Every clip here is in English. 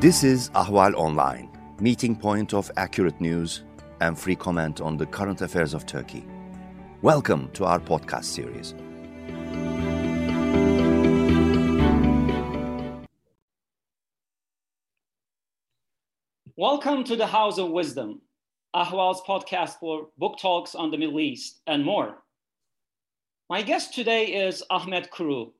This is Ahval Online, meeting point of accurate news and free comment on the current affairs of Turkey. Welcome to our podcast series. Welcome to the House of Wisdom, Ahval's podcast for book talks on the Middle East and more. My guest today is Ahmet Kuru,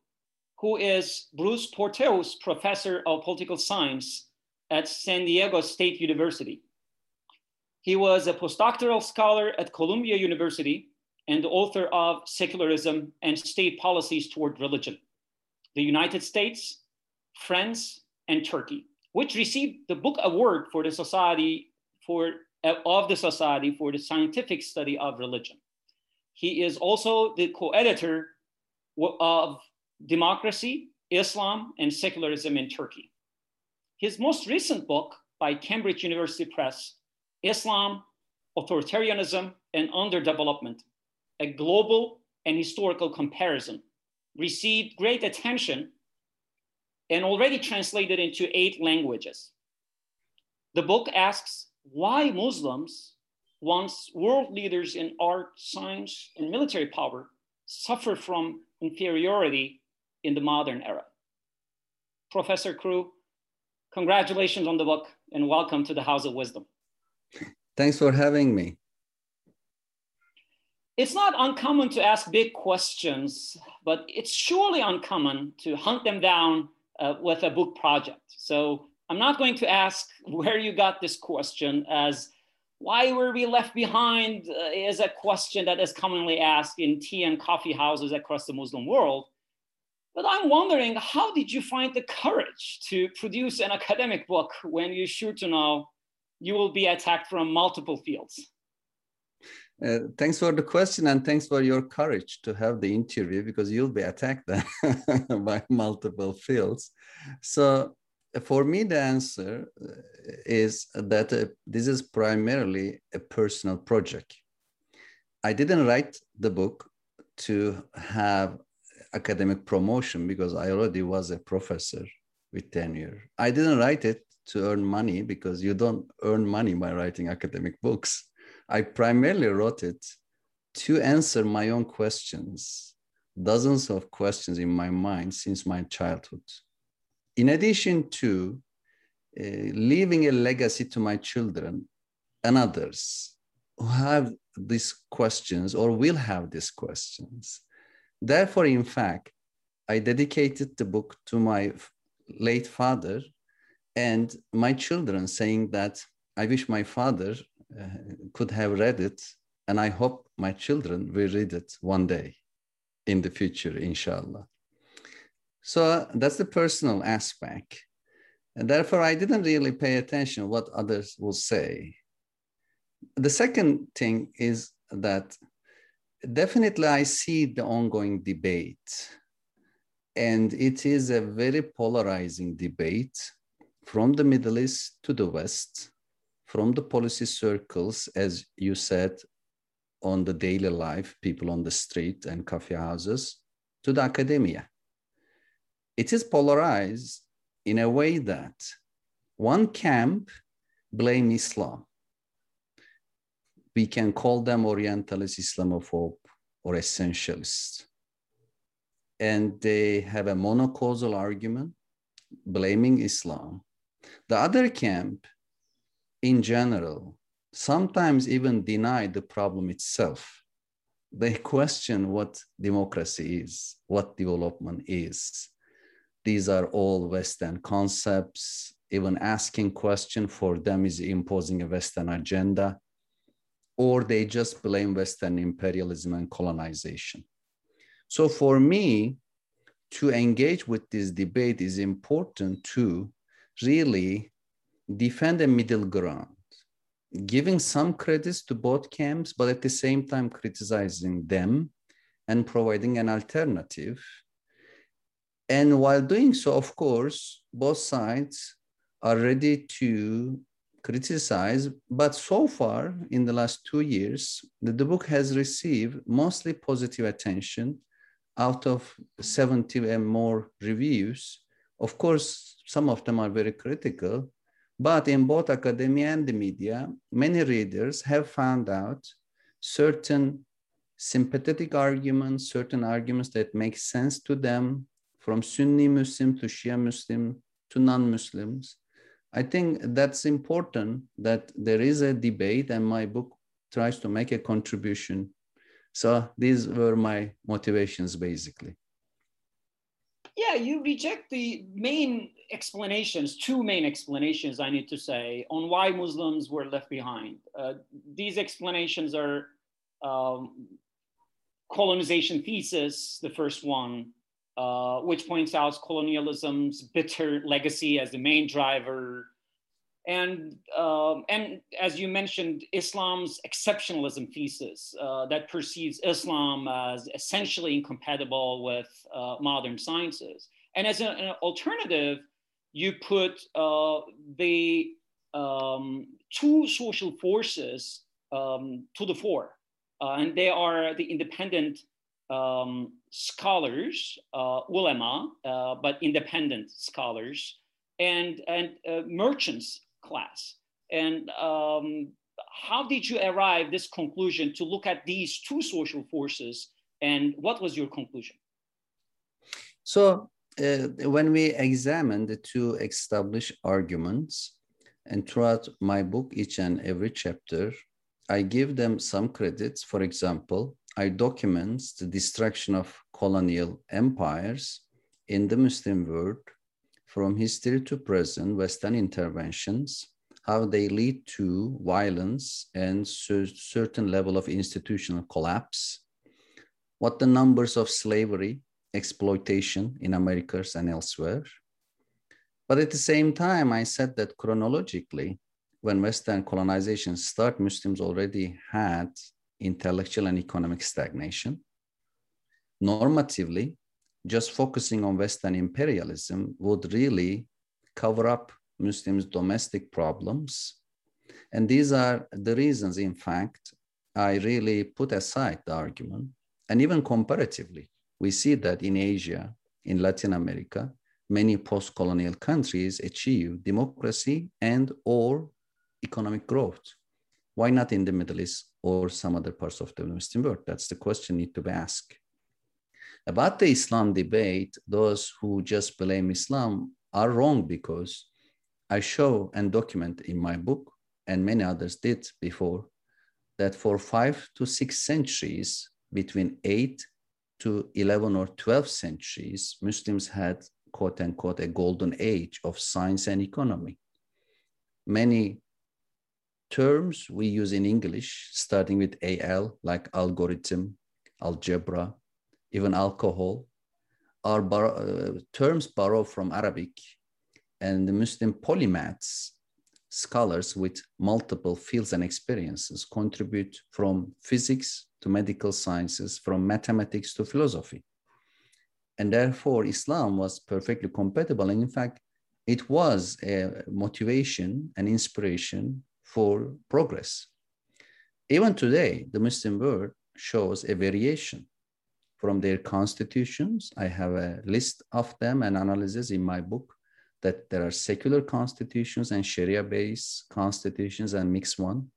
who is Bruce Porteous Professor of Political Science at San Diego State University. He was a postdoctoral scholar at Columbia University and the author of Secularism and State Policies Toward Religion, the United States, France, and Turkey, which received the book award for the Society for, uh, of the Society for the Scientific Study of Religion. He is also the co-editor of Democracy, Islam, and Secularism in Turkey. His most recent book by Cambridge University Press, Islam, Authoritarianism, and Underdevelopment, a global and historical comparison, received great attention and already translated into eight languages. The book asks why Muslims, once world leaders in art, science, and military power, suffer from inferiority in the modern era. Professor Kuru, congratulations on the book and welcome to the House of Wisdom. Thanks for having me. It's not uncommon to ask big questions, but it's surely uncommon to hunt them down uh, with a book project. So I'm not going to ask where you got this question, as why were we left behind uh, is a question that is commonly asked in tea and coffee houses across the Muslim world. But I'm wondering, how did you find the courage to produce an academic book when you're sure to know you will be attacked from multiple fields? Uh, thanks for the question and thanks for your courage to have the interview because you'll be attacked by multiple fields. So, for me, the answer uh, is that uh, this is primarily a personal project. I didn't write the book to have academic promotion because I already was a professor with tenure. I didn't write it to earn money because you don't earn money by writing academic books. I primarily wrote it to answer my own questions, dozens of questions in my mind since my childhood. In addition to uh, leaving a legacy to my children and others who have these questions or will have these questions Therefore, in fact, I dedicated the book to my late father and my children, saying that I wish my father uh, could have read it, and I hope my children will read it one day in the future, inshallah. So that's the personal aspect. And therefore, I didn't really pay attention what others will say. The second thing is that definitely I see the ongoing debate. And it is a very polarizing debate from the Middle East to the West, from the policy circles, as you said, on the daily life, people on the street and coffee houses, to the academia. It is polarized in a way that one camp blame Islam we can call them Orientalist Islamophobe or essentialist. And they have a monocausal argument blaming Islam. The other camp, in general, sometimes even deny the problem itself. They question what democracy is, what development is. These are all Western concepts. Even asking question for them is imposing a Western agenda or they just blame Western imperialism and colonization. So for me, to engage with this debate is important to really defend a middle ground, giving some credits to both camps, but at the same time criticizing them and providing an alternative. And while doing so, of course, both sides are ready to criticize, but so far in the last two years, the, the book has received mostly positive attention. Out of 70 and more reviews, Of course, some of them are very critical, but in both academia and the media, many readers have found out certain sympathetic arguments, certain arguments that make sense to them from Sunni Muslim to Shia Muslim to non-Muslims. I think that's important that there is a debate and my book tries to make a contribution. So these were my motivations basically. Yeah, you reject the main explanations, two main explanations, I need to say, on why Muslims were left behind. Uh, these explanations are um, colonization thesis, the first one, uh, which points out colonialism's bitter legacy as the main driver. And, um, and as you mentioned, Islam's exceptionalism thesis uh, that perceives Islam as essentially incompatible with uh, modern sciences. And as an, alternative, you put uh, the um, two social forces um, to the fore. Uh, and they are the independent um, scholars, uh, ulema, uh, but independent scholars, and, and uh, merchants class. And um, how did you arrive this conclusion to look at these two social forces, and what was your conclusion? So uh, when we examine the two established arguments, and throughout my book, each and every chapter, I give them some credits. For example, I document the destruction of colonial empires in the Muslim world from history to present, Western interventions, how they lead to violence and certain level of institutional collapse, what the numbers of slavery, exploitation in Americas and elsewhere. But at the same time, I said that chronologically, when Western colonization started, Muslims already had intellectual and economic stagnation. Normatively, just focusing on Western imperialism would really cover up Muslims' domestic problems. And these are the reasons, in fact, I really put aside the argument. And even comparatively, we see that in Asia, in Latin America, many post-colonial countries achieve democracy and or economic growth. Why not in the Middle East or some other parts of the Western world? That's the question need to be asked. About the Islam debate, those who just blame Islam are wrong because I show and document in my book, and many others did before, that for five to six centuries, between eight to 11 or 12 centuries, Muslims had quote unquote a golden age of science and economy. Many terms we use in English, starting with AL, like algorithm, algebra, even alcohol, are uh, terms borrowed from Arabic. And the Muslim polymaths, scholars with multiple fields and experiences, contribute from physics to medical sciences, from mathematics to philosophy. And therefore, Islam was perfectly compatible. And in fact, it was a motivation and inspiration for progress. Even today, the Muslim world shows a variation from their constitutions. I have a list of them and analysis in my book that there are secular constitutions and Sharia-based constitutions and mixed one.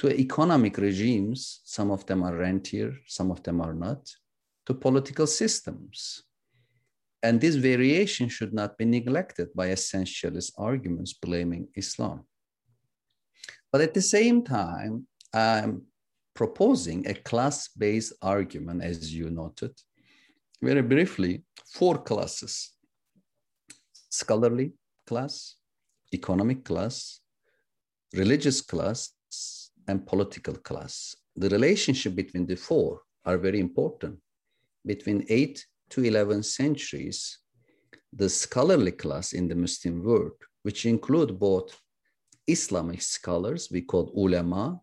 To economic regimes, some of them are rentier, some of them are not. To political systems. And this variation should not be neglected by essentialist arguments blaming Islam. But at the same time, I'm proposing a class-based argument, as you noted. Very briefly, four classes. Scholarly class, economic class, religious class, and political class. The relationship between the four are very important. Between 8 to 11 centuries, the scholarly class in the Muslim world, which include both Islamic scholars we call ulama,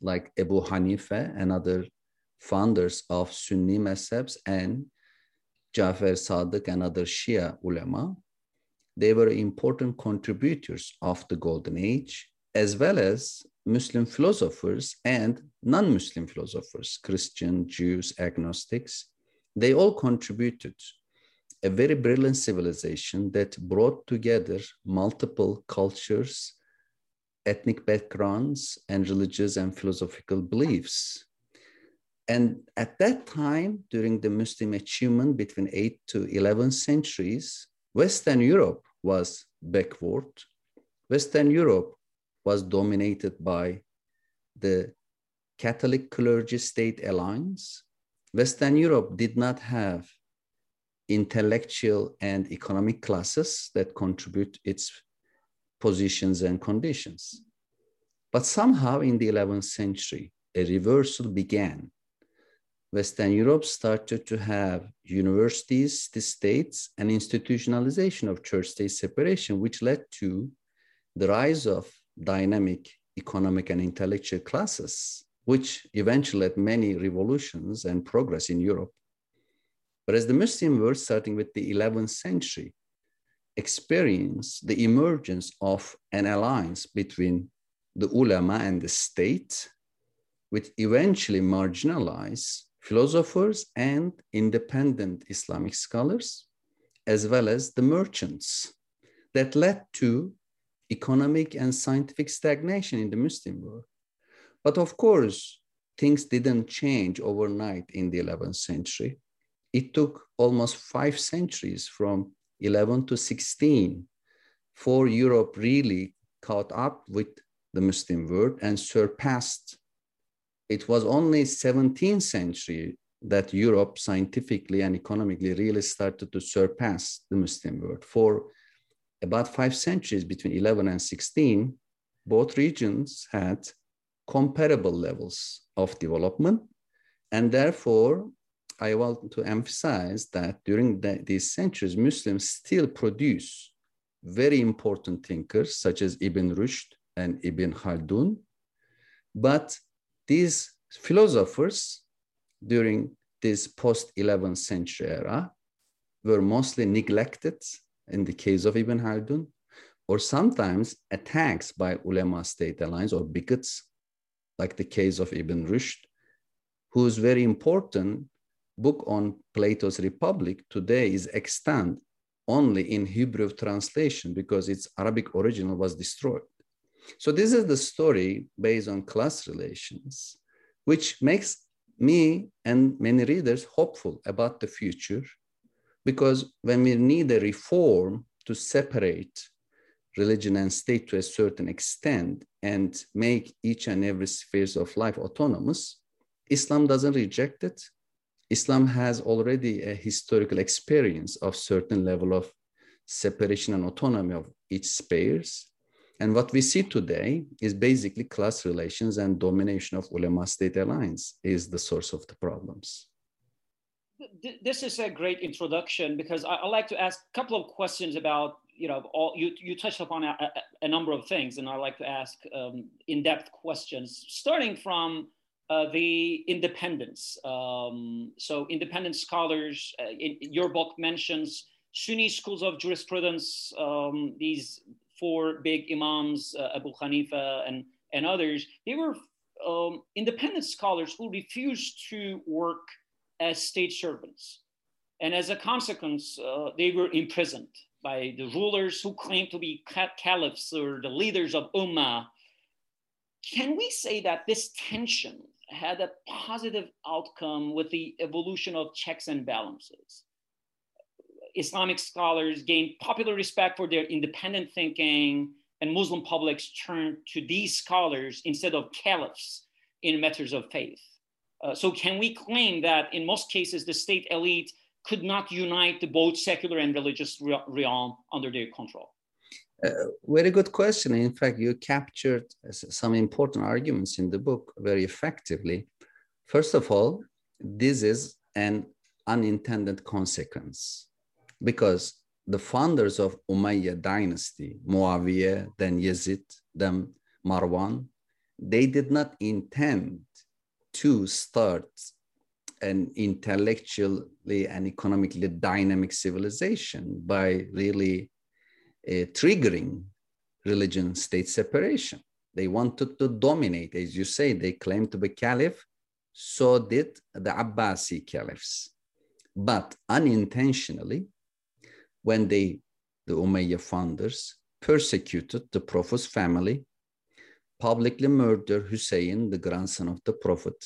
like Abu Hanifa and other founders of Sunni mezhebs and Jafar Sadiq and other Shia ulama. They were important contributors of the Golden Age, as well as Muslim philosophers and non-Muslim philosophers, Christian, Jews, agnostics. They all contributed a very brilliant civilization that brought together multiple cultures, ethnic backgrounds, and religious and philosophical beliefs. And at that time, during the Muslim achievement between 8th to 11th centuries, Western Europe was backward. Western Europe was dominated by the Catholic clergy state alliance. Western Europe did not have intellectual and economic classes that contribute its positions and conditions. But somehow in the 11th century, a reversal began. Western Europe started to have universities, the states, and institutionalization of church-state separation, which led to the rise of dynamic economic and intellectual classes, which eventually led many revolutions and progress in Europe. But as the Muslim world, starting with the 11th century, experienced the emergence of an alliance between the ulama and the state, which eventually marginalized philosophers and independent Islamic scholars, as well as the merchants, that led to economic and scientific stagnation in the Muslim world. But of course, things didn't change overnight in the 11th century it took almost five centuries from 11 to 16 for Europe really caught up with the Muslim world and surpassed. It was only 17th century that Europe scientifically and economically really started to surpass the Muslim world. For about five centuries between 11 and 16, both regions had comparable levels of development. And therefore, I want to emphasize that during the, these centuries, Muslims still produce very important thinkers such as Ibn Rushd and Ibn Khaldun. But these philosophers during this post 11th century era were mostly neglected in the case of Ibn Khaldun, or sometimes attacks by ulema state alliance or bigots, like the case of Ibn Rushd, who's very important book on Plato's Republic today is extant only in Hebrew translation because its Arabic original was destroyed. So this is the story based on class relations, which makes me and many readers hopeful about the future because when we need a reform to separate religion and state to a certain extent and make each and every spheres of life autonomous, Islam doesn't reject it. Islam has already a historical experience of certain level of separation and autonomy of each spheres. And what we see today is basically class relations and domination of ulama state alliance is the source of the problems. This is a great introduction because I, like to ask a couple of questions about, you know, all you, you touched upon a, a number of things, and I'd like to ask um, in-depth questions, starting from uh, the independence. Um, so, independent scholars, uh, in, your book mentions Sunni schools of jurisprudence, um, these four big imams, uh, Abu Hanifa and, and others, they were um, independent scholars who refused to work as state servants. And as a consequence, uh, they were imprisoned by the rulers who claimed to be caliphs or the leaders of Ummah. Can we say that this tension had a positive outcome with the evolution of checks and balances. Islamic scholars gained popular respect for their independent thinking, and Muslim publics turned to these scholars instead of caliphs in matters of faith. Uh, so, can we claim that in most cases the state elite could not unite the both secular and religious realm under their control? Uh, very good question. In fact, you captured some important arguments in the book very effectively. First of all, this is an unintended consequence because the founders of Umayyad dynasty, Muawiyah, then Yazid, then Marwan, they did not intend to start an intellectually and economically dynamic civilization by really triggering religion state separation. They wanted to dominate, as you say, they claimed to be caliph, so did the Abbasi caliphs. But unintentionally, when they, the Umayyad founders, persecuted the Prophet's family, publicly murdered Hussein, the grandson of the Prophet,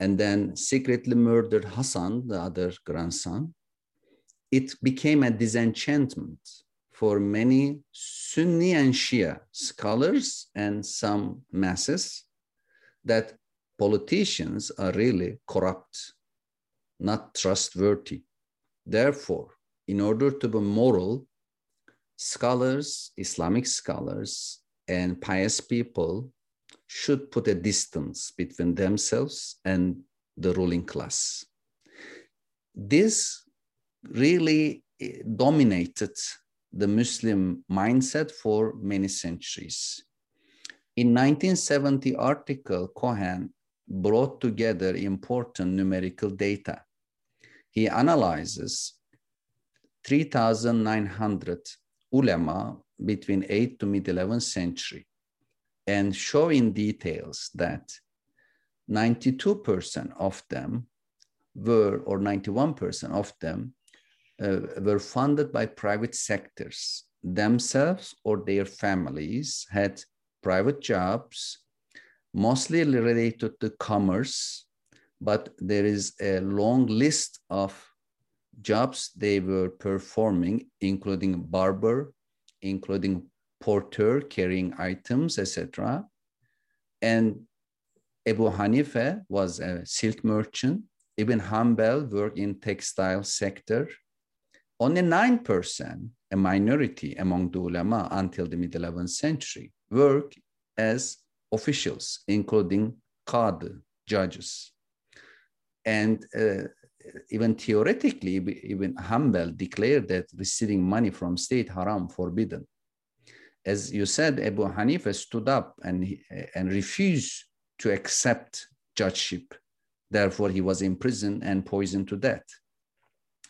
and then secretly murdered Hassan, the other grandson, it became a disenchantment for many Sunni and Shia scholars and some masses that politicians are really corrupt, not trustworthy. Therefore, in order to be moral, scholars, Islamic scholars, and pious people should put a distance between themselves and the ruling class. This really eh, dominated the Muslim mindset for many centuries. In 1970 article, Cohen brought together important numerical data. He analyzes 3,900 ulama between 8th to mid 11th century and show in details that 92% of them were, or 91% of them, uh, were funded by private sectors. Themselves or their families had private jobs, mostly related to commerce, but there is a long list of jobs they were performing, including barber, including porter carrying items, etc. And Abu Hanifa was a silk merchant. Ibn Hanbal worked in textile sector. Only 9%, a minority among the ulama until the mid 11th century, work as officials, including qadi, judges. And uh, even theoretically, Ibn Hanbal declared that receiving money from state haram forbidden as you said, Abu Hanifa stood up and, and refused to accept judgeship. Therefore, he was imprisoned and poisoned to death.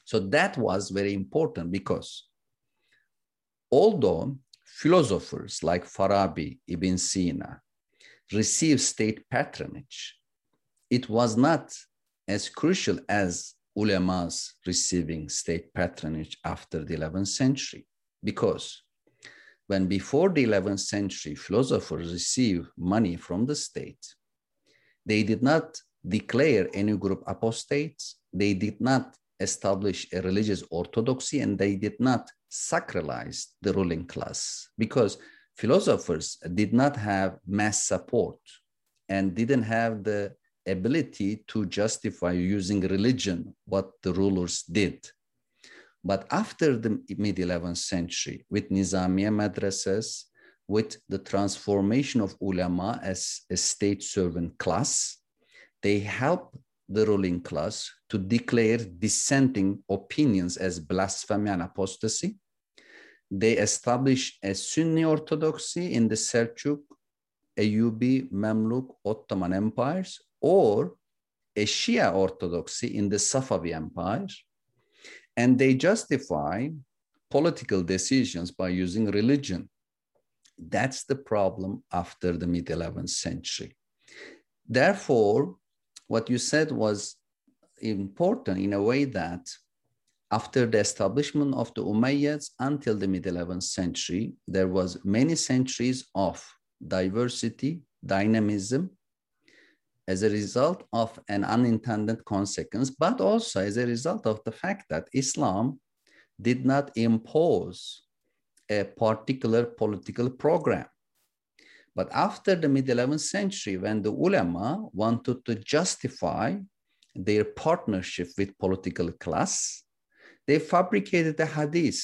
So that was very important because although philosophers like Farabi, Ibn Sina received state patronage, it was not as crucial as ulemas receiving state patronage after the 11th century. Because when before the 11th century philosophers received money from the state, they did not declare any group apostates, they did not establish a religious orthodoxy, and they did not sacralize the ruling class because philosophers did not have mass support and didn't have the ability to justify using religion what the rulers did. But after the mid 11th century, with Nizamiya madrasas, with the transformation of ulama as a state servant class, they help the ruling class to declare dissenting opinions as blasphemy and apostasy. They establish a Sunni orthodoxy in the Seljuk, Ayyubi, Mamluk, Ottoman empires, or a Shia orthodoxy in the Safavi empire and they justify political decisions by using religion. That's the problem after the mid 11th century. Therefore, what you said was important in a way that after the establishment of the Umayyads until the mid 11th century, there was many centuries of diversity, dynamism, as a result of an unintended consequence, but also as a result of the fact that Islam did not impose a particular political program. But after the mid 11th century, when the ulama wanted to justify their partnership with political class, they fabricated a hadith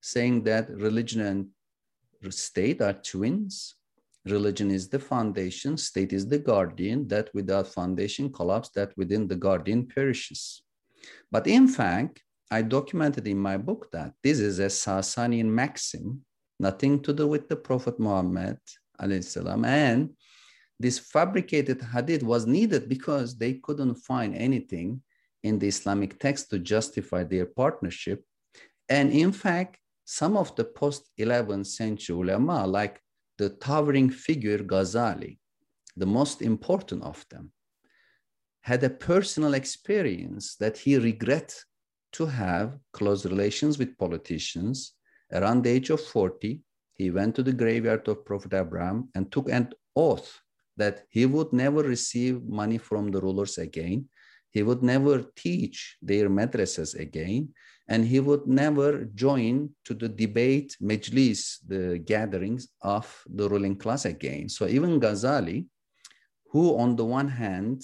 saying that religion and state are twins, religion is the foundation, state is the guardian, that without foundation collapse, that within the guardian perishes. But in fact, I documented in my book that this is a Sasanian maxim, nothing to do with the Prophet Muhammad, salam, and this fabricated hadith was needed because they couldn't find anything in the Islamic text to justify their partnership. And in fact, some of the post 11th century ulama, like the towering figure Ghazali, the most important of them, had a personal experience that he regret to have close relations with politicians. Around the age of 40, he went to the graveyard of Prophet Abraham and took an oath that he would never receive money from the rulers again. He would never teach their madrasas again. And he would never join to the debate, majlis, the gatherings of the ruling class again. So even Ghazali, who on the one hand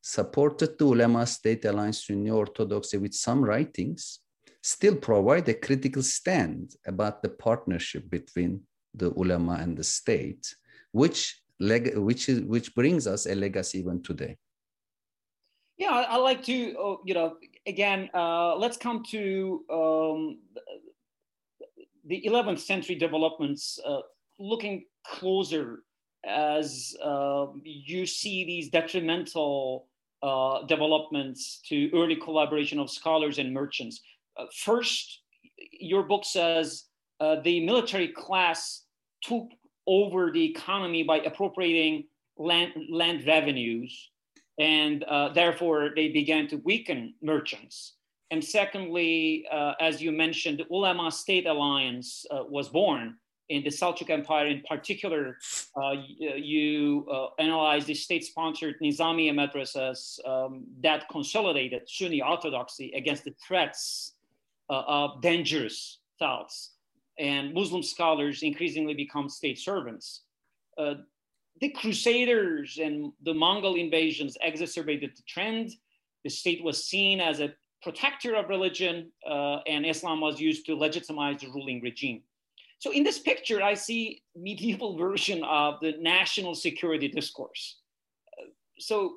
supported the ulama state alliance Sunni orthodoxy with some writings, still provide a critical stand about the partnership between the ulama and the state, which leg- which is which brings us a legacy even today. Yeah, I, I like to uh, you know again uh, let's come to um, the 11th century developments, uh, looking closer as uh, you see these detrimental uh, developments to early collaboration of scholars and merchants. Uh, first, your book says uh, the military class took over the economy by appropriating land, land revenues, and uh, therefore they began to weaken merchants. And secondly, uh, as you mentioned, the Ulama State Alliance uh, was born in the Seljuk Empire in particular, uh, you analyze the state-sponsored Nizamiya madrasas um, that consolidated Sunni orthodoxy against the threats of dangerous thoughts. And Muslim scholars increasingly become state servants. Uh, the Crusaders and the Mongol invasions exacerbated the trend. The state was seen as a protector of religion, uh, and Islam was used to legitimize the ruling regime. So in this picture, I see medieval version of the national security discourse. so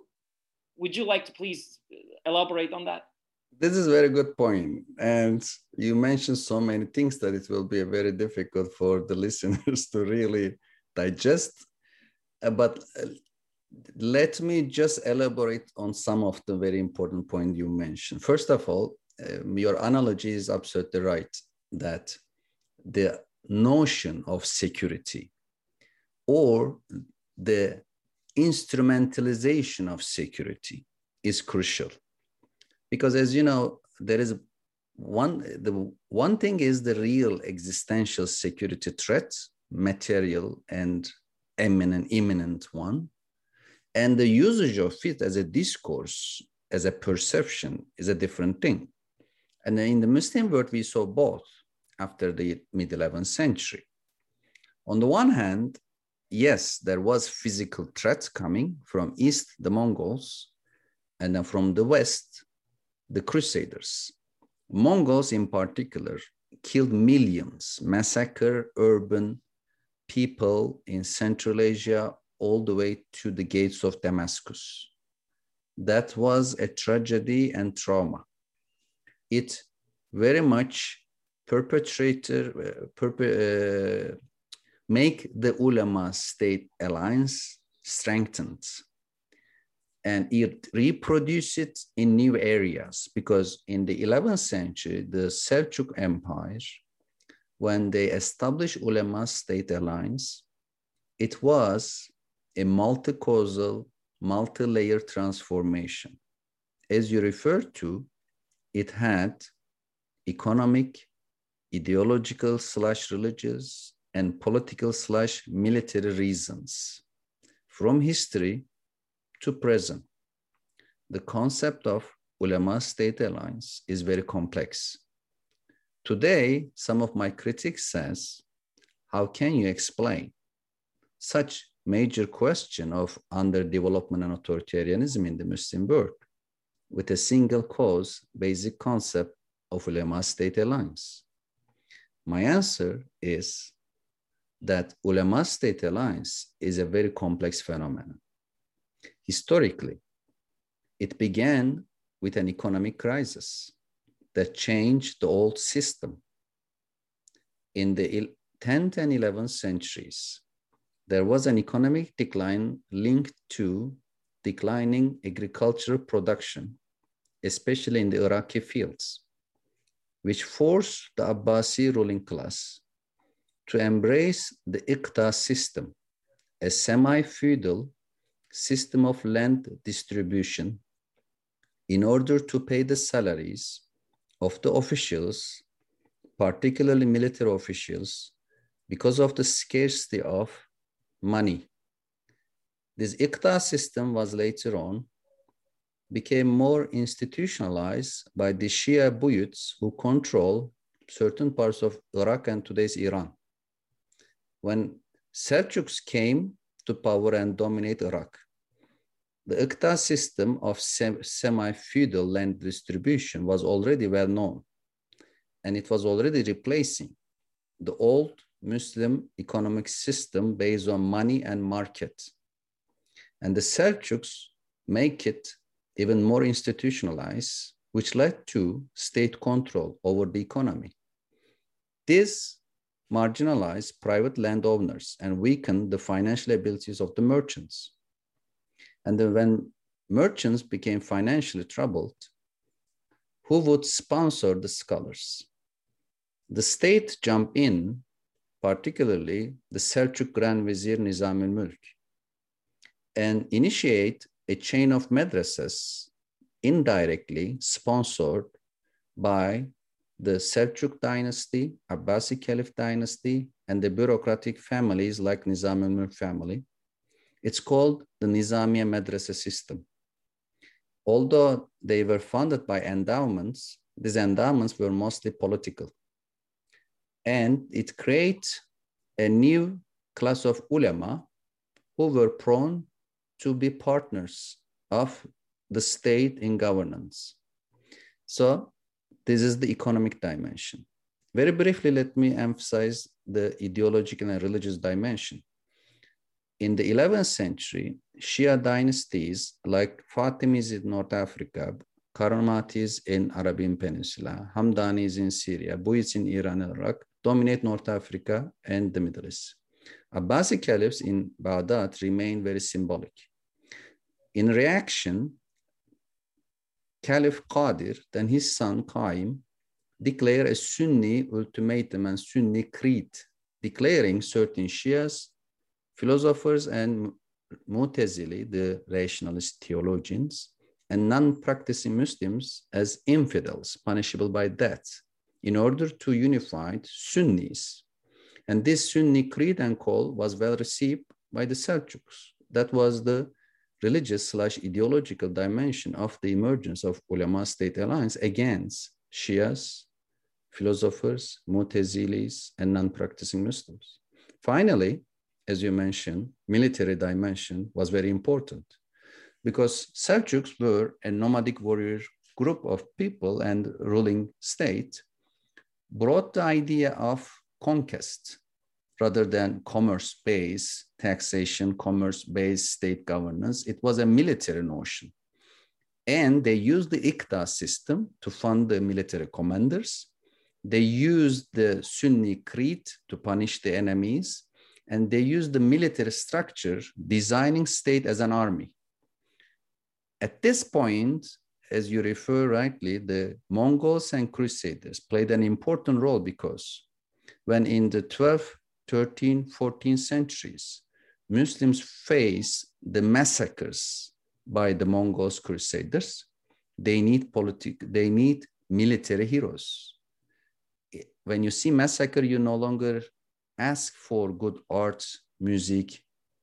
would you like to please elaborate on that? This is a very good point. And you mentioned so many things that it will be very difficult for the listeners to really digest. Uh, but uh, let me just elaborate on some of the very important points you mentioned. First of all, um, your analogy is absolutely right that the notion of security or the instrumentalization of security is crucial because as you know there is one the one thing is the real existential security threat material and eminent imminent one and the usage of it as a discourse as a perception is a different thing and in the muslim world we saw both after the mid 11th century. On the one hand, yes, there was physical threats coming from east, the Mongols, and then from the west, the Crusaders. Mongols in particular killed millions, massacre urban people in Central Asia all the way to the gates of Damascus. That was a tragedy and trauma. It very much perpetrator, uh, uh, make the ulama state alliance strengthened and it reproduce it in new areas because in the 11th century the seljuk empire when they established ulema state alliance it was a multi-causal multi-layer transformation as you referred to it had economic ideological slash religious and political slash military reasons. From history to present, the concept of ulama state alliance is very complex. Today, some of my critics says, how can you explain such major question of underdevelopment and authoritarianism in the Muslim world with a single cause basic concept of ulama state alliance? My answer is that ulama state alliance is a very complex phenomenon. Historically, it began with an economic crisis that changed the old system. In the 10th and 11th centuries, there was an economic decline linked to declining agricultural production, especially in the Iraqi fields which forced the Abbasi ruling class to embrace the Iqta system, a semi-feudal system of land distribution in order to pay the salaries of the officials, particularly military officials, because of the scarcity of money. This Iqta system was later on became more institutionalized by the Shia Buyids who control certain parts of Iraq and today's Iran. When Seljuks came to power and dominate Iraq, the Iqta system of semi-feudal land distribution was already well known, and it was already replacing the old Muslim economic system based on money and market. And the Seljuks make it even more institutionalized, which led to state control over the economy. This marginalized private landowners and weakened the financial abilities of the merchants. And then when merchants became financially troubled, who would sponsor the scholars? The state jumped in, particularly the Seljuk Grand Vizier Nizam al-Mulk, and initiate a chain of madrasas indirectly sponsored by the Seljuk dynasty, Abbasi Caliph dynasty, and the bureaucratic families like Nizam al-Mulk family. It's called the Nizamiya Madrasa system. Although they were funded by endowments, these endowments were mostly political. And it creates a new class of ulama who were prone to be partners of the state in governance. So this is the economic dimension. Very briefly, let me emphasize the ideological and religious dimension. In the 11th century, Shia dynasties like Fatimids in North Africa, Karamatis in Arabian Peninsula, Hamdanis in Syria, Buyids in Iran and Iraq dominate North Africa and the Middle East. Abbasid caliphs in Baghdad remain very symbolic. In reaction, Caliph Qadir, then his son Qaim, declare a Sunni ultimatum and Sunni creed, declaring certain Shias, philosophers, and Mu'tazili, the rationalist theologians, and non-practicing Muslims as infidels, punishable by death, in order to unify Sunnis. And this Sunni creed and call was well received by the Seljuks. That was the religious slash ideological dimension of the emergence of ulama state alliance against Shias, philosophers, Mu'tazilis, and non-practicing Muslims. Finally, as you mentioned, military dimension was very important because Seljuks were a nomadic warrior group of people and ruling state brought the idea of conquest rather than commerce-based taxation, commerce-based state governance. It was a military notion. And they used the Iqta system to fund the military commanders. They used the Sunni creed to punish the enemies. And they used the military structure, designing state as an army. At this point, as you refer rightly, the Mongols and Crusaders played an important role because when in the 12th 13th, 14th centuries, Muslims face the massacres by the Mongols crusaders. They need politic, they need military heroes. When you see massacre, you no longer ask for good arts, music,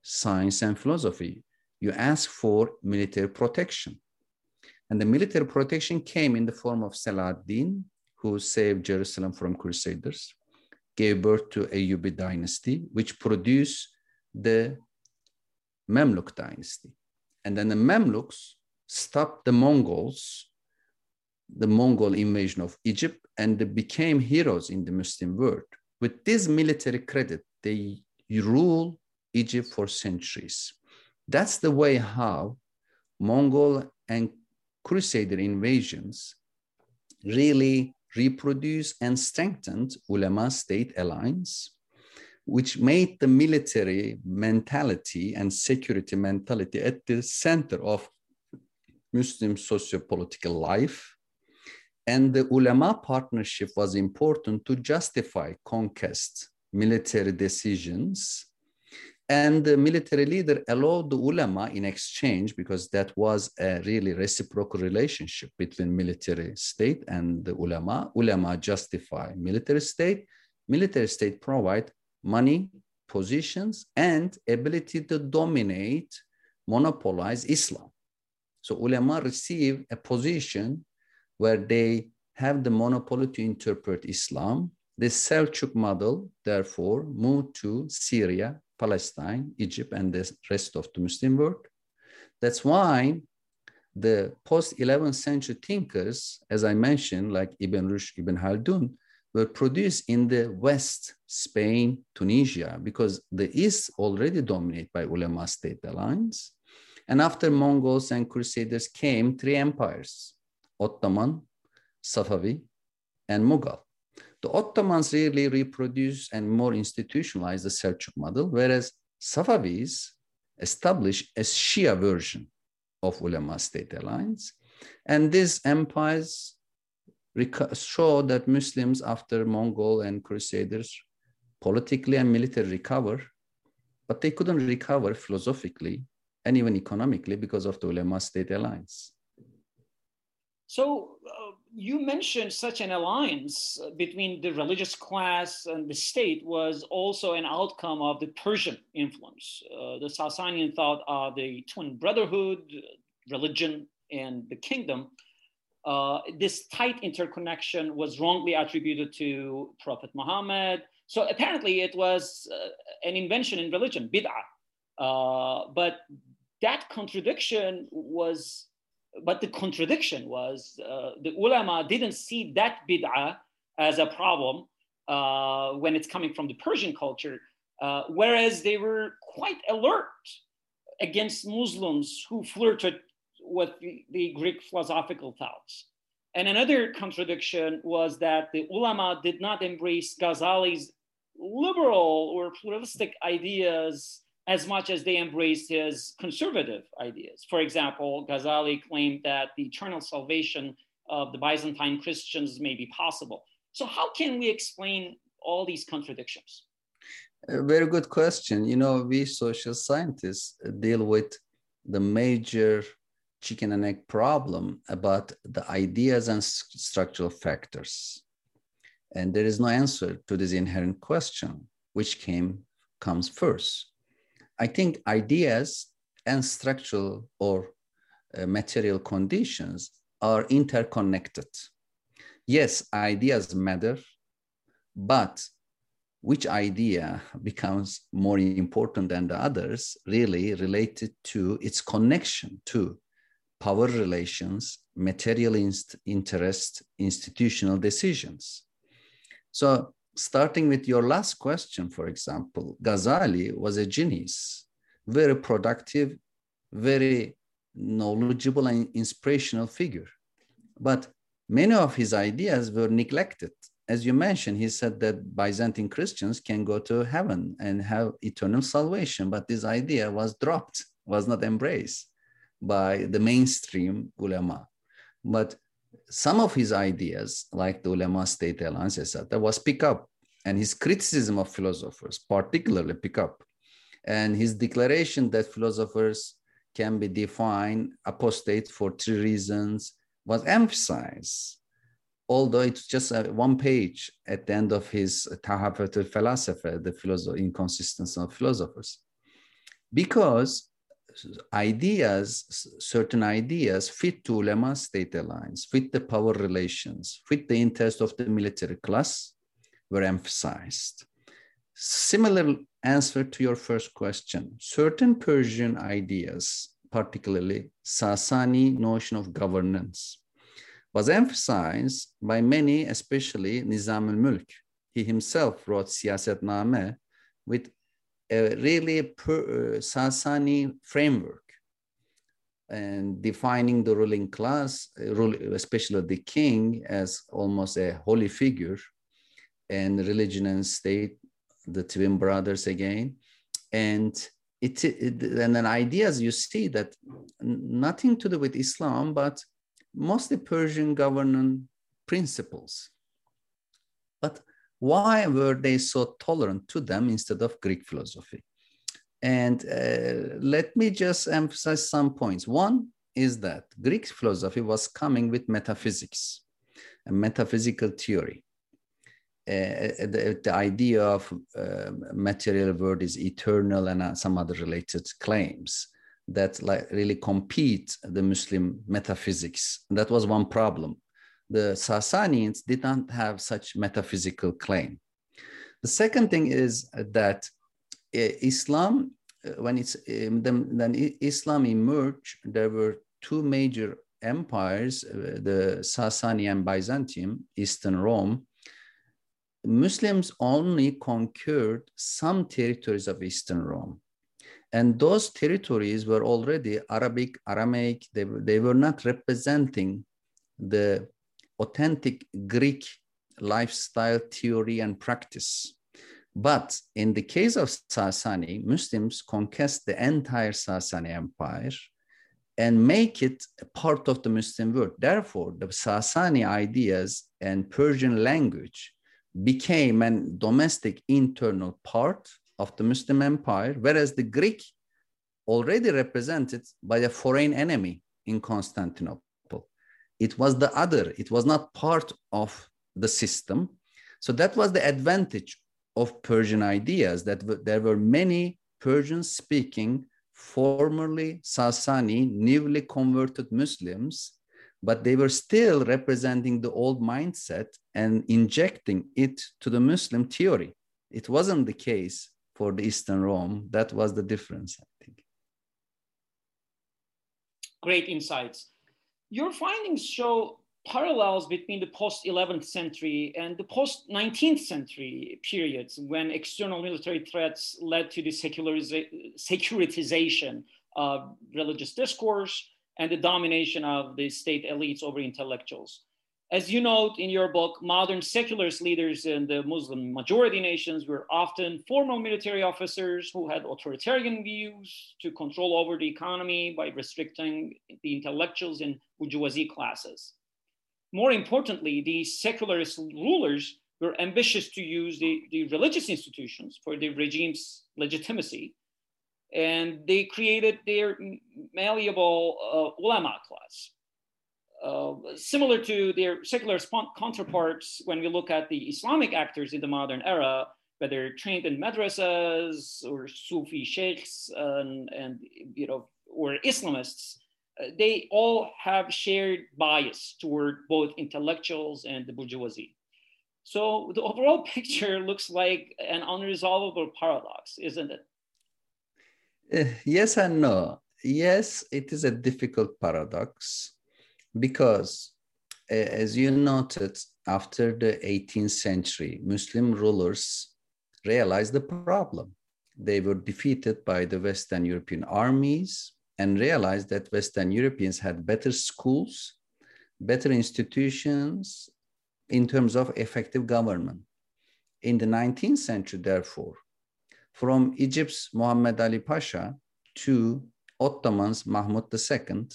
science, and philosophy. You ask for military protection. And the military protection came in the form of Saladin, who saved Jerusalem from crusaders gave birth to Ayyubi dynasty, which produced the Mamluk dynasty. And then the Mamluks stopped the Mongols, the Mongol invasion of Egypt, and they became heroes in the Muslim world. With this military credit, they rule Egypt for centuries. That's the way how Mongol and Crusader invasions really reproduced and strengthened ulama state alliance, which made the military mentality and security mentality at the center of Muslim socio-political life. And the ulama partnership was important to justify conquest, military decisions, And the military leader allowed the ulama in exchange, because that was a really reciprocal relationship between military state and the ulama. Ulama justify military state. Military state provide money, positions, and ability to dominate, monopolize Islam. So ulama receive a position where they have the monopoly to interpret Islam. The Seljuk model, therefore, moved to Syria, Palestine, Egypt, and the rest of the Muslim world. That's why the post 11th century thinkers, as I mentioned, like Ibn Rushd, Ibn Khaldun, were produced in the West, Spain, Tunisia, because the East already dominated by ulama state alliance. And after Mongols and Crusaders came three empires, Ottoman, Safavi, and Mughal. The Ottomans really reproduce and more institutionalize the Seljuk model, whereas Safavis establish a Shia version of ulama state alliance. And these empires show that Muslims after Mongol and Crusaders politically and militarily recover, but they couldn't recover philosophically and even economically because of the ulama state alliance. So uh, you mentioned such an alliance uh, between the religious class and the state was also an outcome of the Persian influence. Uh, the Sasanian thought of the twin brotherhood, religion, and the kingdom. Uh, this tight interconnection was wrongly attributed to Prophet Muhammad. So apparently, it was uh, an invention in religion, bid'ah. Uh, but that contradiction was but the contradiction was uh, the ulama didn't see that bid'ah as a problem uh, when it's coming from the Persian culture, uh, whereas they were quite alert against Muslims who flirted with the, the Greek philosophical thoughts. And another contradiction was that the ulama did not embrace Ghazali's liberal or pluralistic ideas as much as they embraced his conservative ideas. For example, Ghazali claimed that the eternal salvation of the Byzantine Christians may be possible. So, how can we explain all these contradictions? A very good question. You know, we social scientists deal with the major chicken and egg problem about the ideas and structural factors. And there is no answer to this inherent question, which came comes first I think ideas and structural or uh, material conditions are interconnected. Yes, ideas matter, but which idea becomes more important than the others really related to its connection to power relations, material interest, institutional decisions. So starting with your last question, for example, Ghazali was a genius, very productive, very knowledgeable and inspirational figure. But many of his ideas were neglected. As you mentioned, he said that Byzantine Christians can go to heaven and have eternal salvation, but this idea was dropped, was not embraced by the mainstream ulama. But some of his ideas, like the ulama state alliance, etc., was pick up, and his criticism of philosophers, particularly pick up, and his declaration that philosophers can be defined apostate for three reasons was emphasized. Although it's just one page at the end of his Tahafut al-Falasifa, the philosophy, inconsistency of philosophers, because ideas, certain ideas fit to ulama state alliance, fit the power relations, fit the interest of the military class were emphasized. Similar answer to your first question, certain Persian ideas, particularly Sasani notion of governance, was emphasized by many, especially Nizam al-Mulk. He himself wrote Siyaset Name with a really per, uh, Sasani framework and defining the ruling class, uh, especially the king, as almost a holy figure, and religion and state, the twin brothers again. And it, it and then ideas you see that nothing to do with Islam, but mostly Persian governance principles. But why were they so tolerant to them instead of Greek philosophy? And uh, let me just emphasize some points. One is that Greek philosophy was coming with metaphysics, a metaphysical theory. Uh, the, the, idea of uh, material world is eternal and uh, some other related claims that like really compete the Muslim metaphysics. That was one problem. The Sassanians did not have such metaphysical claim. The second thing is that uh, Islam, uh, when it's um, then, then Islam emerged, there were two major empires, uh, the Sasani and Byzantium, Eastern Rome. Muslims only conquered some territories of Eastern Rome. And those territories were already Arabic, Aramaic, they, they were not representing the authentic Greek lifestyle theory and practice. But in the case of Sasani, Muslims conquest the entire Sasani Empire and make it a part of the Muslim world. Therefore, the Sasani ideas and Persian language became a domestic internal part of the Muslim empire, whereas the Greek already represented by a foreign enemy in Constantinople. It was the other, it was not part of the system. So that was the advantage of Persian ideas that there were many Persian speaking, formerly Sasani, newly converted Muslims, but they were still representing the old mindset and injecting it to the Muslim theory. It wasn't the case for the Eastern Rome. That was the difference, I think. Great insights. Your findings show parallels between the post 11th century and the post 19th century periods when external military threats led to the securitization of religious discourse and the domination of the state elites over intellectuals. As you note in your book, modern secularist leaders in the Muslim majority nations were often former military officers who had authoritarian views to control over the economy by restricting the intellectuals and bourgeoisie classes. More importantly, these secularist rulers were ambitious to use the, the religious institutions for the regime's legitimacy. And they created their malleable uh, ulama class. Uh, similar to their secular counterparts, when we look at the Islamic actors in the modern era, whether trained in madrasas or Sufi sheikhs and, and you know, or Islamists, uh, they all have shared bias toward both intellectuals and the bourgeoisie. So the overall picture looks like an unresolvable paradox, isn't it? Uh, yes and no. Yes, it is a difficult paradox because, as you noted, after the 18th century, Muslim rulers realized the problem. They were defeated by the Western European armies and realized that Western Europeans had better schools, better institutions in terms of effective government. In the 19th century, therefore, from Egypt's Muhammad Ali Pasha to Ottoman's Mahmud II,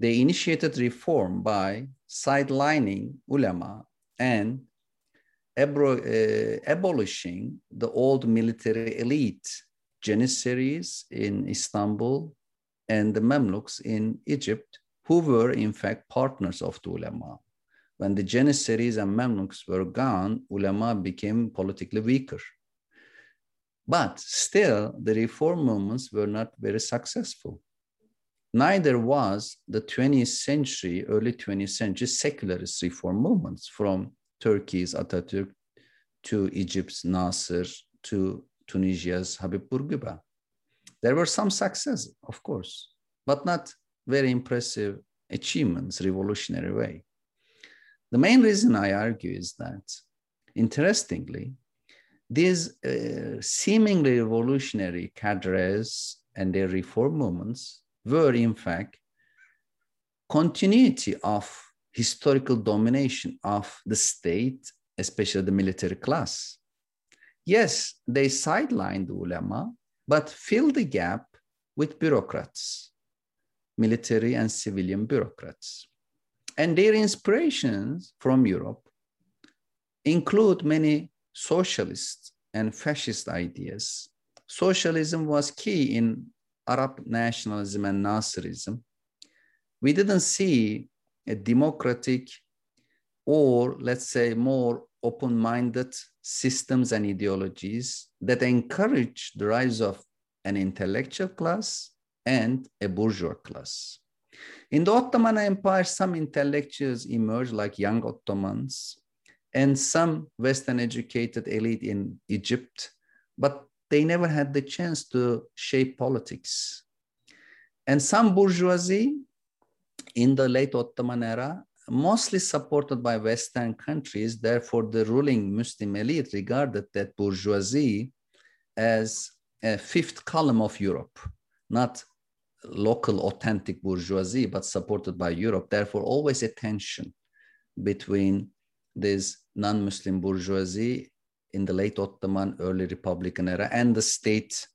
they initiated reform by sidelining ulama and uh, abolishing the old military elite janissaries in Istanbul and the Mamluks in Egypt, who were in fact partners of the ulama. When the Janissaries and Mamluks were gone, ulama became politically weaker. But still, the reform movements were not very successful. Neither was the 20th century, early 20th century secularist reform movements from Turkey's Atatürk to Egypt's Nasser to Tunisia's Habib Bourguiba. There were some successes, of course, but not very impressive achievements, revolutionary way. The main reason I argue is that, interestingly, these uh, seemingly revolutionary cadres and their reform movements were, in fact, continuity of historical domination of the state, especially the military class. Yes, they sidelined the ulama, but fill the gap with bureaucrats, military and civilian bureaucrats. And their inspirations from Europe include many socialist and fascist ideas socialism was key in Arab nationalism and Nasserism. We didn't see a democratic or let's say more open-minded systems and ideologies that encourage the rise of an intellectual class and a bourgeois class. In the Ottoman Empire, some intellectuals emerged like young Ottomans and some Western educated elite in Egypt, but they never had the chance to shape politics. And some bourgeoisie in the late Ottoman era, mostly supported by Western countries, therefore the ruling Muslim elite regarded that bourgeoisie as a fifth column of Europe, not local authentic bourgeoisie, but supported by Europe. Therefore, always a tension between this non-Muslim bourgeoisie in the late Ottoman, early Republican era, and the state,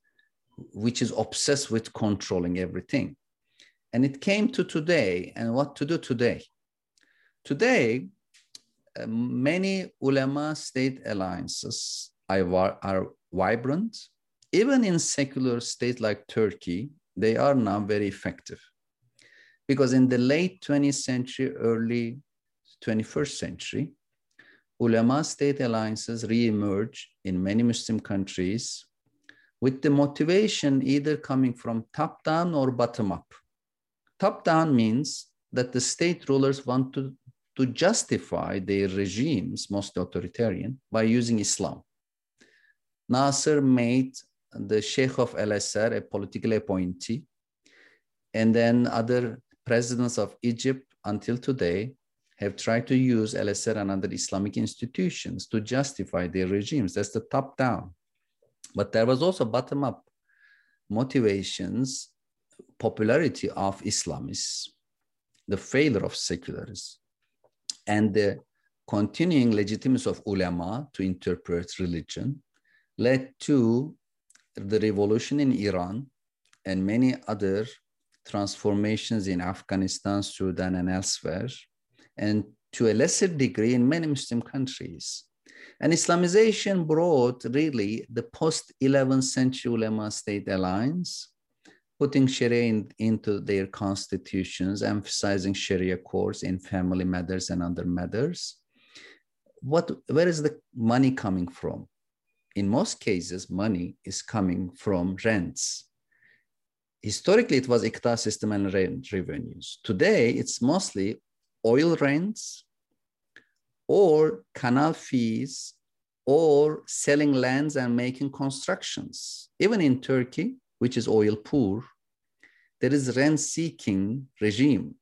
which is obsessed with controlling everything. And it came to today, and what to do today? Today, uh, many ulama state alliances are, are vibrant. Even in secular states like Turkey, they are now very effective. Because in the late 20th century, early 21st century, ulama state alliances re-emerge in many Muslim countries with the motivation either coming from top down or bottom up. Top down means that the state rulers want to, to justify their regimes, most authoritarian, by using Islam. Nasser made the Sheikh of Azhar a political appointee, and then other presidents of Egypt until today have tried to use Al-Azhar and other Islamic institutions to justify their regimes. That's the top down. But there was also bottom up motivations, popularity of Islamists, the failure of secularists, and the continuing legitimacy of ulama to interpret religion led to the revolution in Iran and many other transformations in Afghanistan, Sudan, and elsewhere, and to a lesser degree in many Muslim countries. And Islamization brought really the post 11th century ulama state alliance, putting Sharia in, into their constitutions, emphasizing Sharia courts in family matters and other matters. What, where is the money coming from? In most cases, money is coming from rents. Historically, it was iqta system and rent revenues. Today, it's mostly oil rents or canal fees or selling lands and making constructions. Even in Turkey, which is oil poor, there is rent seeking regime.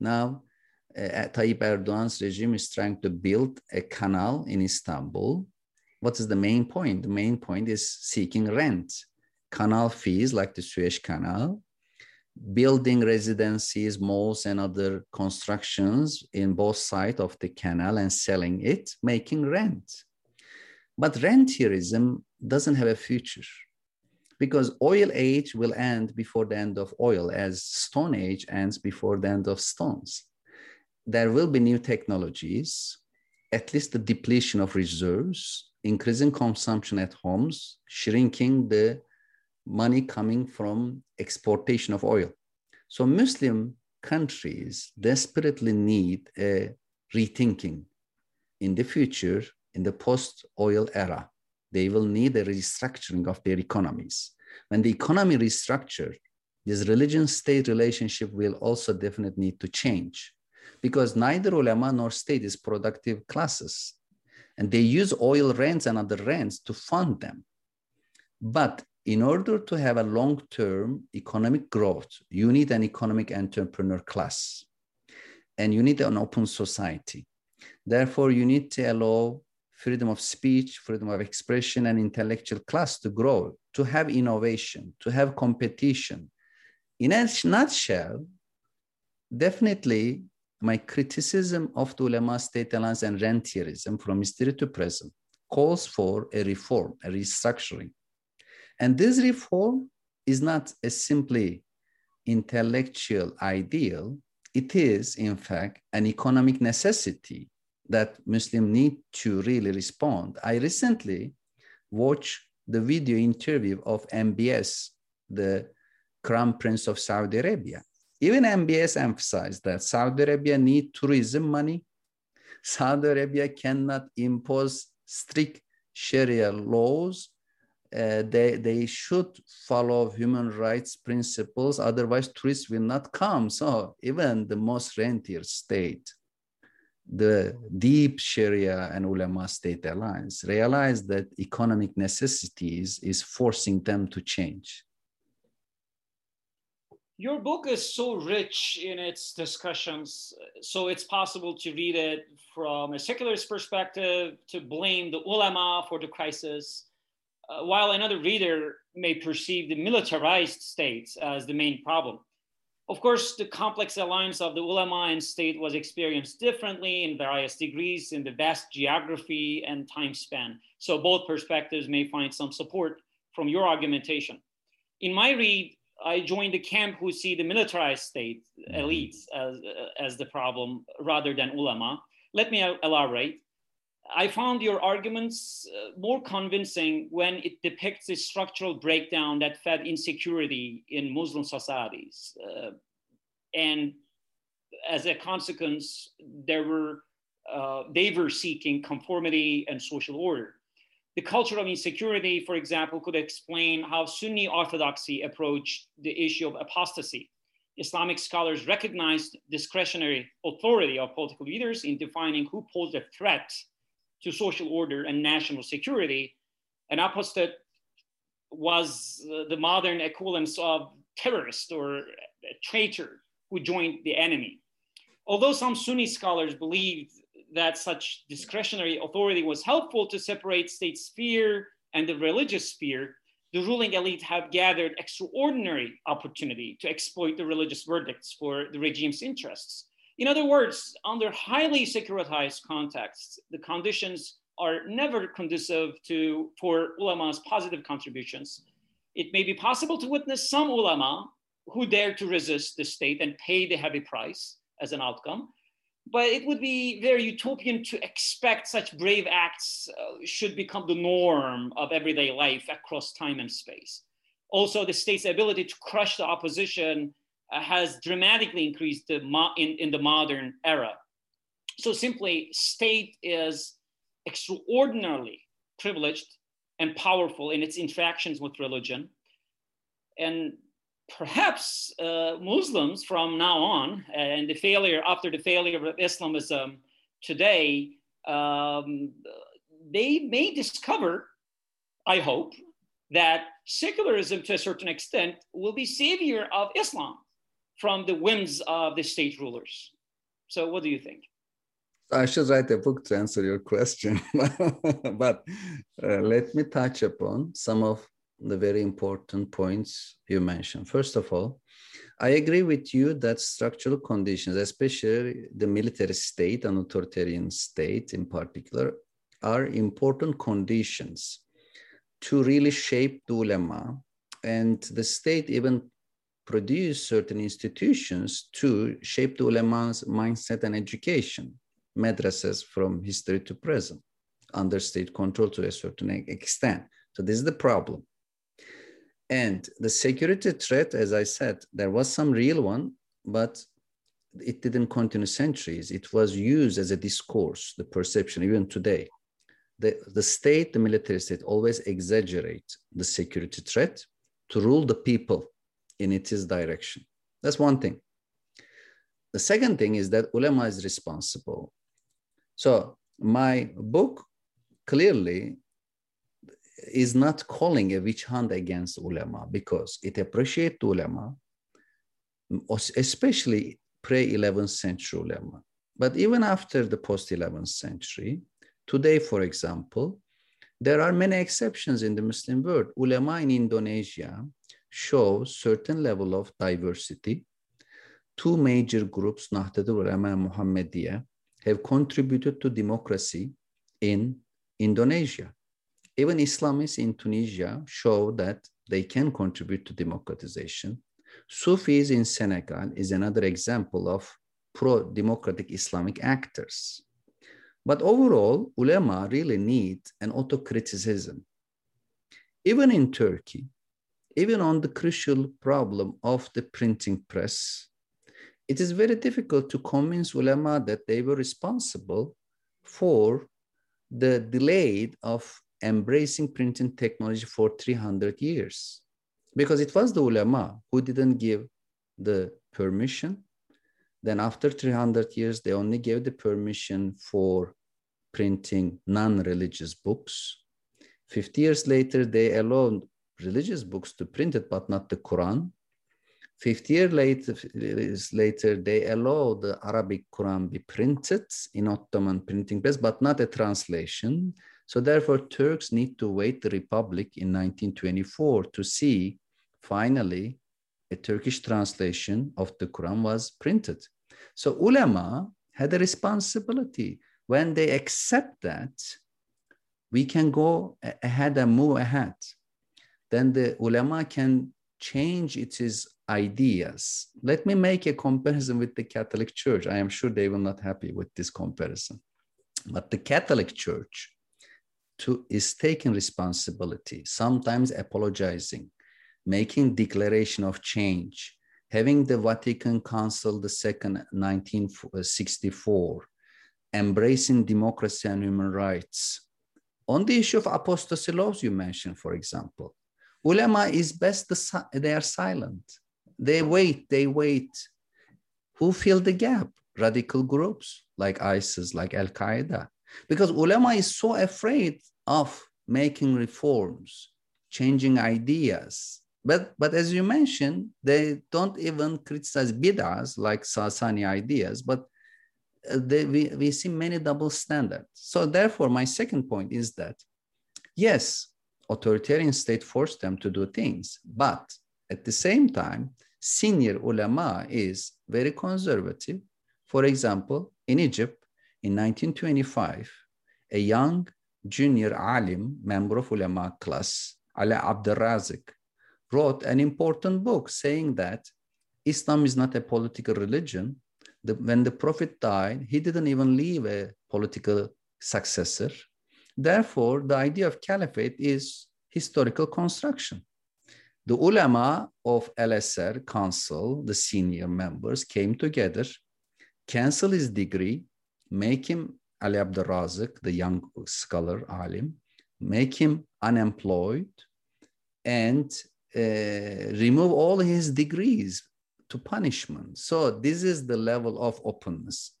Now, uh, Tayyip Erdogan's regime is trying to build a canal in Istanbul. What is the main point? The main point is seeking rent. Canal fees like the Suez Canal building residencies, malls, and other constructions in both sides of the canal and selling it, making rent. But rentierism doesn't have a future because oil age will end before the end of oil, as stone age ends before the end of stones. There will be new technologies, at least the depletion of reserves, increasing consumption at homes, shrinking the money coming from exportation of oil. So Muslim countries desperately need a rethinking in the future, in the post-oil era. They will need a restructuring of their economies. When the economy restructure, this religion-state relationship will also definitely need to change because neither ulama nor state is productive classes. And they use oil rents and other rents to fund them. But in order to have a long-term economic growth, you need an economic entrepreneur class and you need an open society. Therefore, you need to allow freedom of speech, freedom of expression, and intellectual class to grow, to have innovation, to have competition. In a nutshell, definitely my criticism of the ulama state alliance and rentierism from history to present calls for a reform, a restructuring and this reform is not a simply intellectual ideal. It is, in fact, an economic necessity that Muslims need to really respond. I recently watched the video interview of MBS, the Crown Prince of Saudi Arabia. Even MBS emphasized that Saudi Arabia need tourism money. Saudi Arabia cannot impose strict Sharia laws. Uh, they, they should follow human rights principles, otherwise tourists will not come. So even the most rentier state the deep Sharia and ulama state alliance realize that economic necessities is forcing them to change. Your book is so rich in its discussions, so it's possible to read it from a secularist perspective, to blame the ulama for the crisis, uh, while another reader may perceive the militarized states as the main problem. Of course, the complex alliance of the ulama and state was experienced differently in various degrees in the vast geography and time span. So both perspectives may find some support from your argumentation. In my read, I joined the camp who see the militarized state mm-hmm. elites as, as the problem rather than ulama. Let me elaborate. I found your arguments uh, more convincing when it depicts a structural breakdown that fed insecurity in Muslim societies. Uh, and as a consequence, there were, uh, they were seeking conformity and social order. The culture of insecurity, for example, could explain how Sunni orthodoxy approached the issue of apostasy. Islamic scholars recognized discretionary authority of political leaders in defining who posed a threat to social order and national security. An apostate was uh, the modern equivalence of terrorist or traitor who joined the enemy. Although some Sunni scholars believed that such discretionary authority was helpful to separate state sphere and the religious sphere, the ruling elite have gathered extraordinary opportunity to exploit the religious verdicts for the regime's interests. In other words, under highly securitized contexts, the conditions are never conducive to for ulama's positive contributions. It may be possible to witness some ulama who dare to resist the state and pay the heavy price as an outcome. But it would be very utopian to expect such brave acts uh, should become the norm of everyday life across time and space. Also, the state's ability to crush the opposition has dramatically increased mo- in, in the modern era. So simply, state is extraordinarily privileged and powerful in its interactions with religion. And perhaps uh, Muslims from now on, and the failure after the failure of Islamism today, um, they may discover, I hope, that secularism to a certain extent will be savior of Islam from the whims of the state rulers. So, what do you think? I should write a book to answer your question, but uh, let me touch upon some of the very important points you mentioned. First of all, I agree with you that structural conditions, especially the military state and authoritarian state in particular, are important conditions to really shape the ulama. And the state even produce certain institutions to shape the ulama's mindset and education, madrasas from history to present, under state control to a certain extent. So this is the problem. And the security threat, as I said, there was some real one, but it didn't continue centuries. It was used as a discourse, the perception, even today. The, the state, the military state, always exaggerate the security threat to rule the people in its direction. That's one thing. The second thing is that ulama is responsible. So my book clearly is not calling a witch hunt against ulama because it appreciates ulama, especially pre-11th century ulama. But even after the post-11th century, today, for example, there are many exceptions in the Muslim world. Ulama in Indonesia show certain level of diversity. Two major groups, Nahdlatul Ulama and Muhammadiyah, have contributed to democracy in Indonesia. Even Islamists in Tunisia show that they can contribute to democratization. Sufis in Senegal is another example of pro-democratic Islamic actors. But overall, ulema really need an autocriticism even in Turkey, even on the crucial problem of the printing press, it is very difficult to convince ulama that they were responsible for the delay of embracing printing technology for 300 years. Because it was the ulama who didn't give the permission. Then after 300 years, they only gave the permission for printing non-religious books. 50 years later, they allowed religious books to print it, but not the Quran. 50 years later, later, they allow the Arabic Quran be printed in Ottoman printing press, but not a translation. So therefore, Turks need to wait the Republic in 1924 to see finally a Turkish translation of the Quran was printed. So ulama had a responsibility. When they accept that, we can go ahead and move ahead. Then the ulama can change its ideas. Let me make a comparison with the Catholic Church. I am sure they will not happy with this comparison. But the Catholic Church to, is taking responsibility, sometimes apologizing, making declaration of change, having the Vatican Council the second 1964, embracing democracy and human rights. On the issue of apostasy laws you mentioned, for example, ulama is best the, they are silent. They wait, they wait. Who fill the gap? Radical groups like ISIS, like Al Qaeda. Because ulama is so afraid of making reforms, changing ideas. But, but as you mentioned, they don't even criticize bid'ahs like Sasani ideas, but uh, they, we, we see many double standards. So therefore, my second point is that, yes, authoritarian state forced them to do things, but at the same time, senior ulama is very conservative. For example, in Egypt, in 1925, a young junior alim, member of ulama class, Ali Abdel Razik, wrote an important book saying that Islam is not a political religion. The, when the Prophet died, he didn't even leave a political successor. Therefore, the idea of caliphate is historical construction. The ulama of Al-Azhar council, the senior members, came together, cancel his degree, make him Ali Abdul the young scholar alim, make him unemployed, and uh, remove all his degrees to punishment. So this is the level of openness.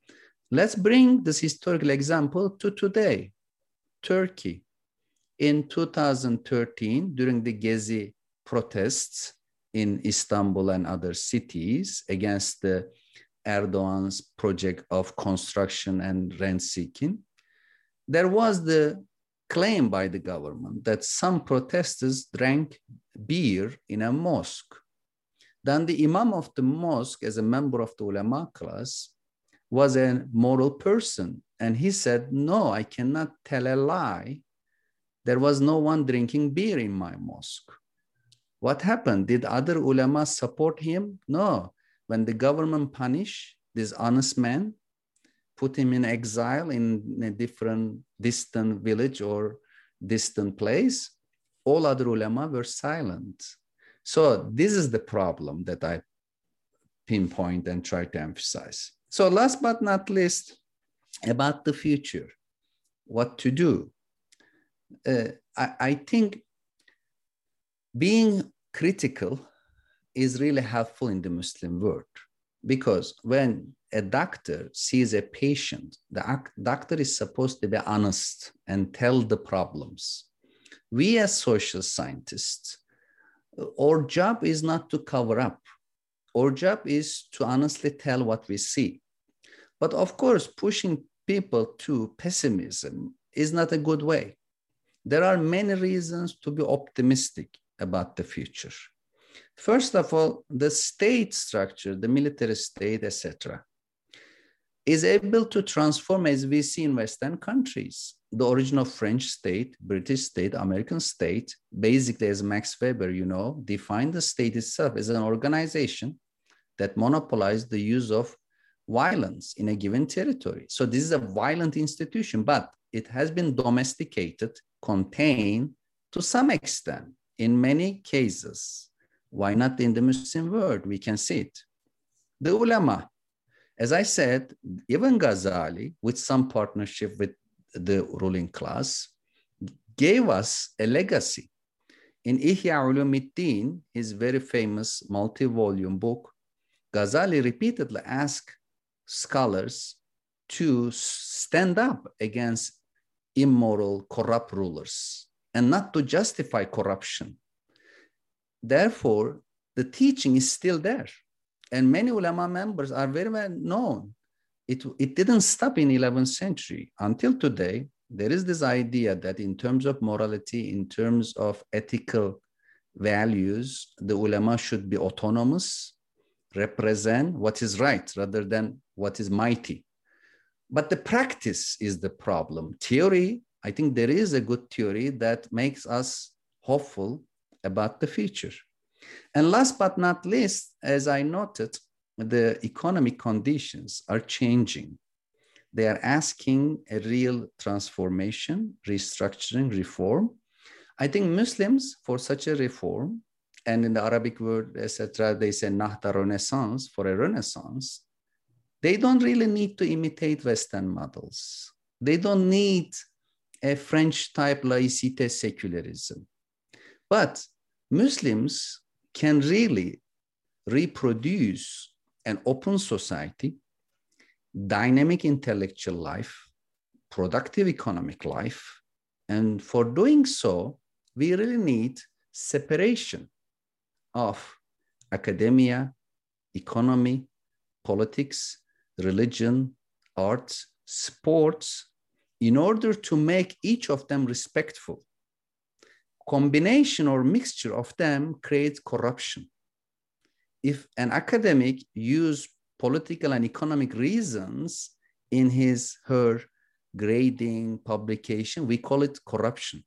Let's bring this historical example to today. Turkey. In 2013, during the Gezi protests in Istanbul and other cities against the Erdogan's project of construction and rent seeking, there was the claim by the government that some protesters drank beer in a mosque. Then the imam of the mosque, as a member of the ulama class, was a moral person. And he said, No, I cannot tell a lie. There was no one drinking beer in my mosque. What happened? Did other ulama support him? No. When the government punished this honest man, put him in exile in a different distant village or distant place, all other ulama were silent. So this is the problem that I pinpoint and try to emphasize. So last but not least, about the future, what to do. Uh, I, I think being critical is really helpful in the Muslim world because when a doctor sees a patient, the doctor is supposed to be honest and tell the problems. We, as social scientists, our job is not to cover up. Our job is to honestly tell what we see. But of course, pushing people to pessimism is not a good way. There are many reasons to be optimistic about the future. First of all, the state structure, the military state, etc., is able to transform as we see in Western countries. The origin of French state, British state, American state, basically as Max Weber, you know, defined the state itself as an organization that monopolized the use of violence in a given territory. So this is a violent institution, but it has been domesticated, contained To some extent, in many cases, why not in the Muslim world? We can see it. The ulama, as I said, even Ghazali, with some partnership with the ruling class, gave us a legacy. In Ihya Ulumuddin, his very famous multi-volume book, Ghazali repeatedly asked scholars to stand up against immoral, corrupt rulers and not to justify corruption. Therefore, the teaching is still there. And many ulama members are very well known. It, it didn't stop in 11th century. Until today, there is this idea that in terms of morality, in terms of ethical values, the ulama should be autonomous, represent what is right rather than what is mighty. But the practice is the problem. Theory, I think there is a good theory that makes us hopeful about the future. And last but not least, as I noted, the economic conditions are changing. They are asking a real transformation, restructuring, reform. I think Muslims, for such a reform, and in the Arabic word, etc., they say nahda renaissance, for a renaissance, they don't really need to imitate Western models. They don't need a French type laicite secularism. But Muslims can really reproduce an open society, dynamic intellectual life, productive economic life. And for doing so, we really need separation of academia, economy, politics, religion, arts, sports, in order to make each of them respectful. Combination or mixture of them creates corruption. If an academic use political and economic reasons in his, her grading, publication, we call it corruption.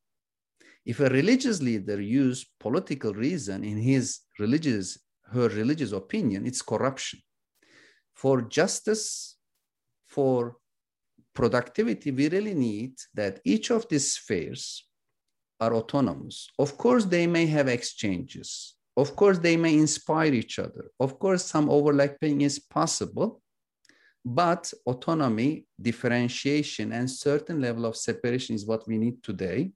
If a religious leader use political reason in his religious, her religious opinion, it's corruption for justice, for productivity, we really need that each of these spheres are autonomous. Of course, they may have exchanges. Of course, they may inspire each other. Of course, some overlapping is possible, but autonomy, differentiation, and certain level of separation is what we need today.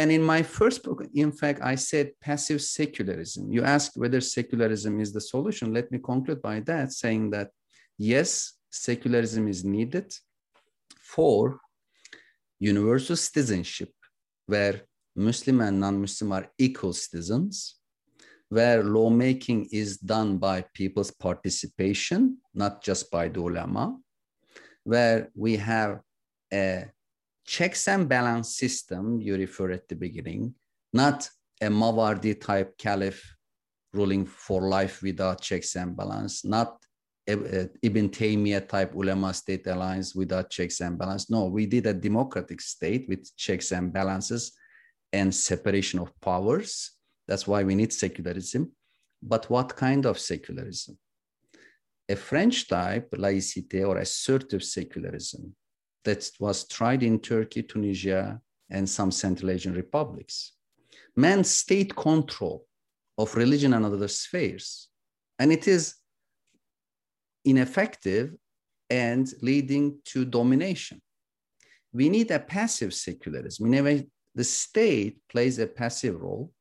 And in my first book, in fact, I said passive secularism. You ask whether secularism is the solution. Let me conclude by that, saying that yes, secularism is needed for universal citizenship, where Muslim and non-Muslim are equal citizens, where lawmaking is done by people's participation, not just by the ulama, where we have a checks and balance system you refer at the beginning, not a Mawardi type caliph ruling for life without checks and balance, not Ibn Taymiyyah type ulema state alliance without checks and balance. No, we did a democratic state with checks and balances and separation of powers. That's why we need secularism. But what kind of secularism? A French type laicite or assertive secularism that was tried in Turkey, Tunisia, and some Central Asian republics meant state control of religion and other spheres. And it is ineffective and leading to domination. We need a passive secularism. Way, the state plays a passive role,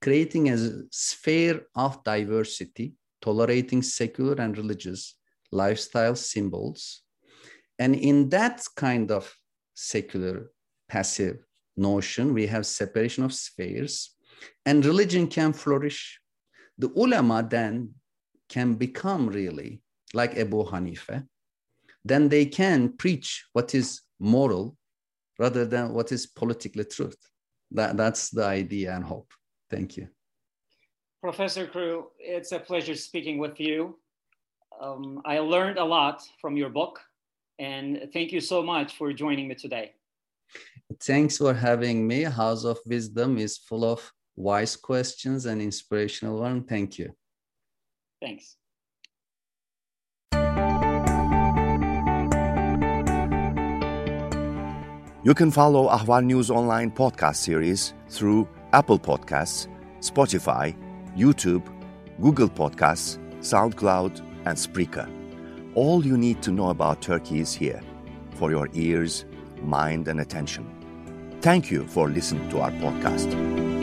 creating a sphere of diversity, tolerating secular and religious lifestyle symbols, and in that kind of secular passive notion, we have separation of spheres, and religion can flourish. The ulama then can become really like Abu Hanifa. Then they can preach what is moral rather than what is politically truth. That, that's the idea and hope. Thank you. Professor Kuru, it's a pleasure speaking with you. Um, I learned a lot from your book. And thank you so much for joining me today. Thanks for having me. House of Wisdom is full of wise questions and inspirational one. Thank you. Thanks. You can follow Ahval News Online podcast series through Apple Podcasts, Spotify, YouTube, Google Podcasts, SoundCloud, and Spreaker. All you need to know about Turkey is here for your ears, mind, and attention. Thank you for listening to our podcast.